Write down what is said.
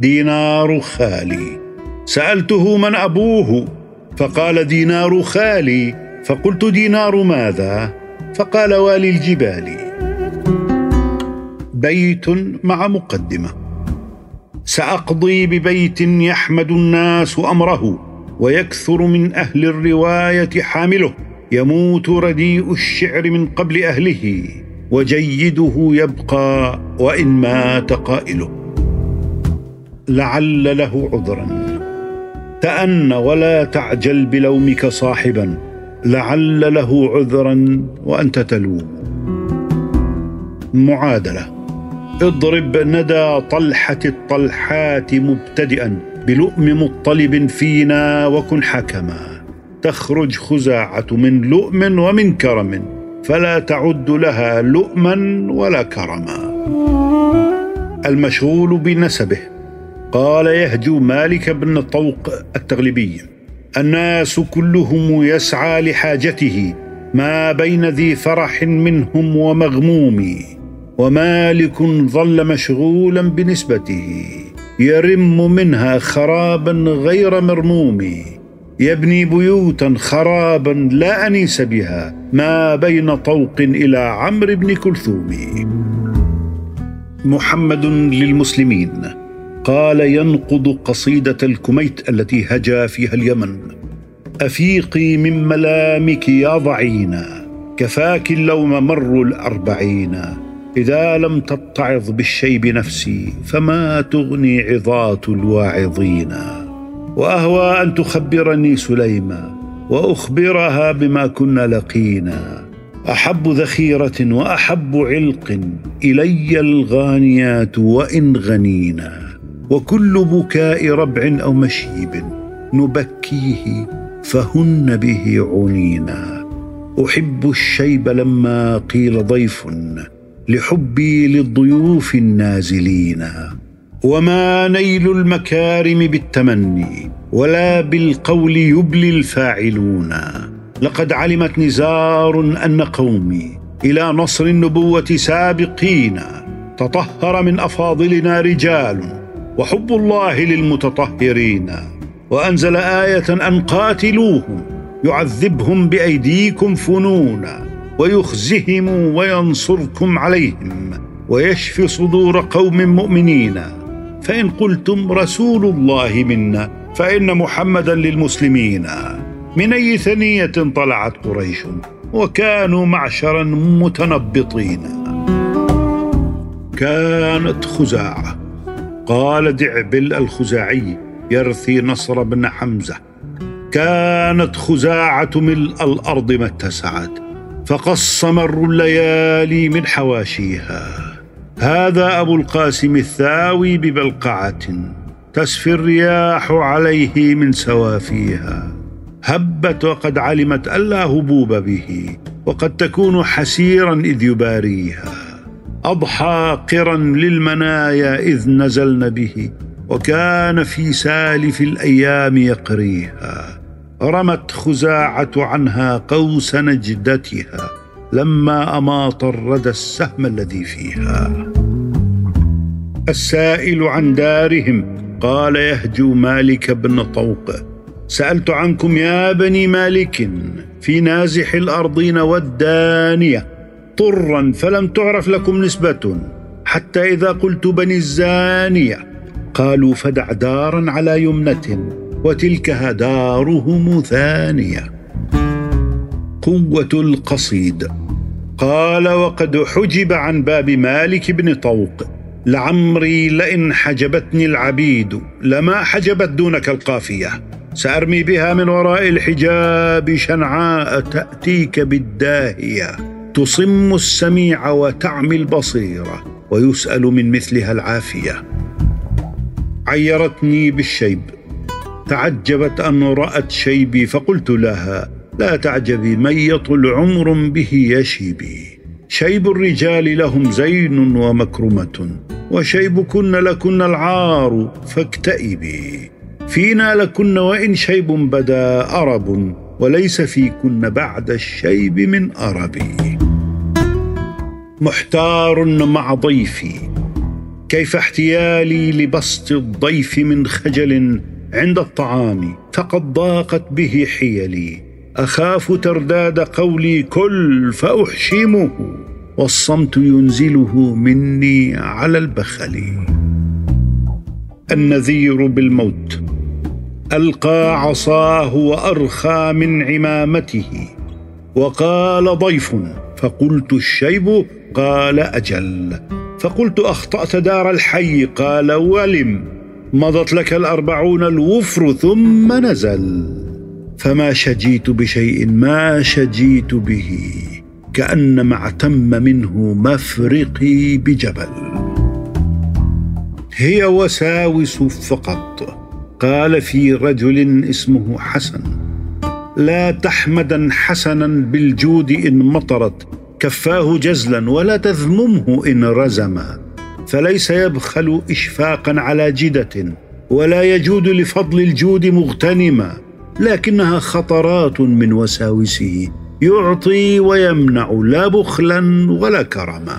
دينار خالي. سألته من أبوه فقال دينار خالي. فقلت دينار ماذا؟ فقال والي الجبال. بيت مع مقدمة. سأقضي ببيت يحمد الناس أمره ويكثر من أهل الرواية حامله. يموت رديء الشعر من قبل أهله وجيده يبقى وإن مات قائله. لعل له عذرا. تأن ولا تعجل بلومك صاحبا. لعل له عذرا وأنت تلوم. معادلة. اضرب ندى طلحة الطلحات مبتدئا. بلؤم مطلب فينا وكن حكما. تخرج خزاعة من لؤم ومن كرم. فلا تعد لها لؤما ولا كرما. المشغول بنسبه. قال يهجو مالك بن طوق التغلبي الناس كلهم يسعى لحاجته ما بين ذي فرح منهم ومغموم ومالك ظل مشغولا بنسبته يرم منها خرابا غير مرموم يبني بيوتا خرابا لا أنيس بها ما بين طوق إلى عمرو بن كلثوم. محمد للمسلمين. قال ينقض قصيدة الكميت التي هجا فيها اليمن. أفيقي من ملامك يا ضعينا كفاك اللوم مر الأربعين. إذا لم تتعظ بالشيب نفسي فما تغني عظات الواعظين. وأهوى أن تخبرني سليمه وأخبرها بما كنا لقينا. أحب ذخيرة وأحب علق إلي الغانيات وإن غنينا. وكل بكاء ربع أو مشيب نبكيه فهن به عنينا. أحب الشيب لما قيل ضيف لحبي للضيوف النازلين. وما نيل المكارم بالتمني ولا بالقول يبلي الفاعلون. لقد علمت نزار أن قومي إلى نصر النبوة سابقين. تطهر من أفاضلنا رجال. وحب الله للمتطهرين. وأنزل آية أن قاتلوهم يعذبهم بأيديكم فنونا ويخزهم وينصركم عليهم ويشفي صدور قوم مؤمنين. فإن قلتم رسول الله منا فإن محمدا للمسلمين. من أي ثنية طلعت قريش؟ وكانوا معشرا متنبطين. كانت خزاعة. قال دعبل الخزاعي يرثي نصر بن حمزة. كانت خزاعة ملء الأرض ما اتسعت فقص مر الليالي من حواشيها. هذا أبو القاسم الثاوي ببلقعة تسفي الرياح عليه من سوافيها. هبت وقد علمت ألا هبوب به وقد تكون حسيرا إذ يباريها. اضحى قرا للمنايا إذ نزلن به وكان في سالف الأيام يقريها. رمت خزاعة عنها قوس نجدتها لما أماط الردى السهم الذي فيها. السائل عن دارهم قال يهجو مالك بن طوق. سألت عنكم يا بني مالك في نازح الأرضين والدانية طرا فلم تعرف لكم نسبة. حتى إذا قلت بني الزانية قالوا فدع دارا على يمنة وتلك دارهم ثانية. قوة القصيد. قال وقد حجب عن باب مالك بن طوق لعمري لئن حجبتني العبيد لما حجبت دونك القافية. سأرمي بها من وراء الحجاب شنعاء تأتيك بالداهية. تصم السميع وتعمي البصيره ويسأل من مثلها العافية. عيرتني بالشيب تعجبت أن رأت شيبي فقلت لها لا تعجبي من يطل عمر به يشيبي شيب الرجال لهم زين ومكرمة وشيبكن لكن العار فاكتئبي. فينا لكن وإن شيب بدا أرب وليس فيكن بعد الشيب من أربي. محتار مع ضيفي. كيف احتيالي لبسط الضيف من خجل عند الطعام فقد ضاقت به حيلي. أخاف ترداد قولي كل فأحشمه والصمت ينزله مني على البخل. النذير بالموت ألقى عصاه وأرخى من عمامته. وقال ضيف فقلت الشيب قال أجل. فقلت أخطأت دار الحي. قال ولم. مضت لك الأربعون الوفر ثم نزل. فما شجيت بشيء ما شجيت به كانما اعتم منه مفرقي بجبل. هي وساوس فقط. قال في رجل اسمه حسن. لا تحمدا حسنا بالجود إن مطرت. كفاه جزلا ولا تذممه إن رزما فليس يبخل إشفاقا على جدة ولا يجود لفضل الجود مغتنما لكنها خطرات من وساوسه. يعطي ويمنع لا بخلا ولا كرما.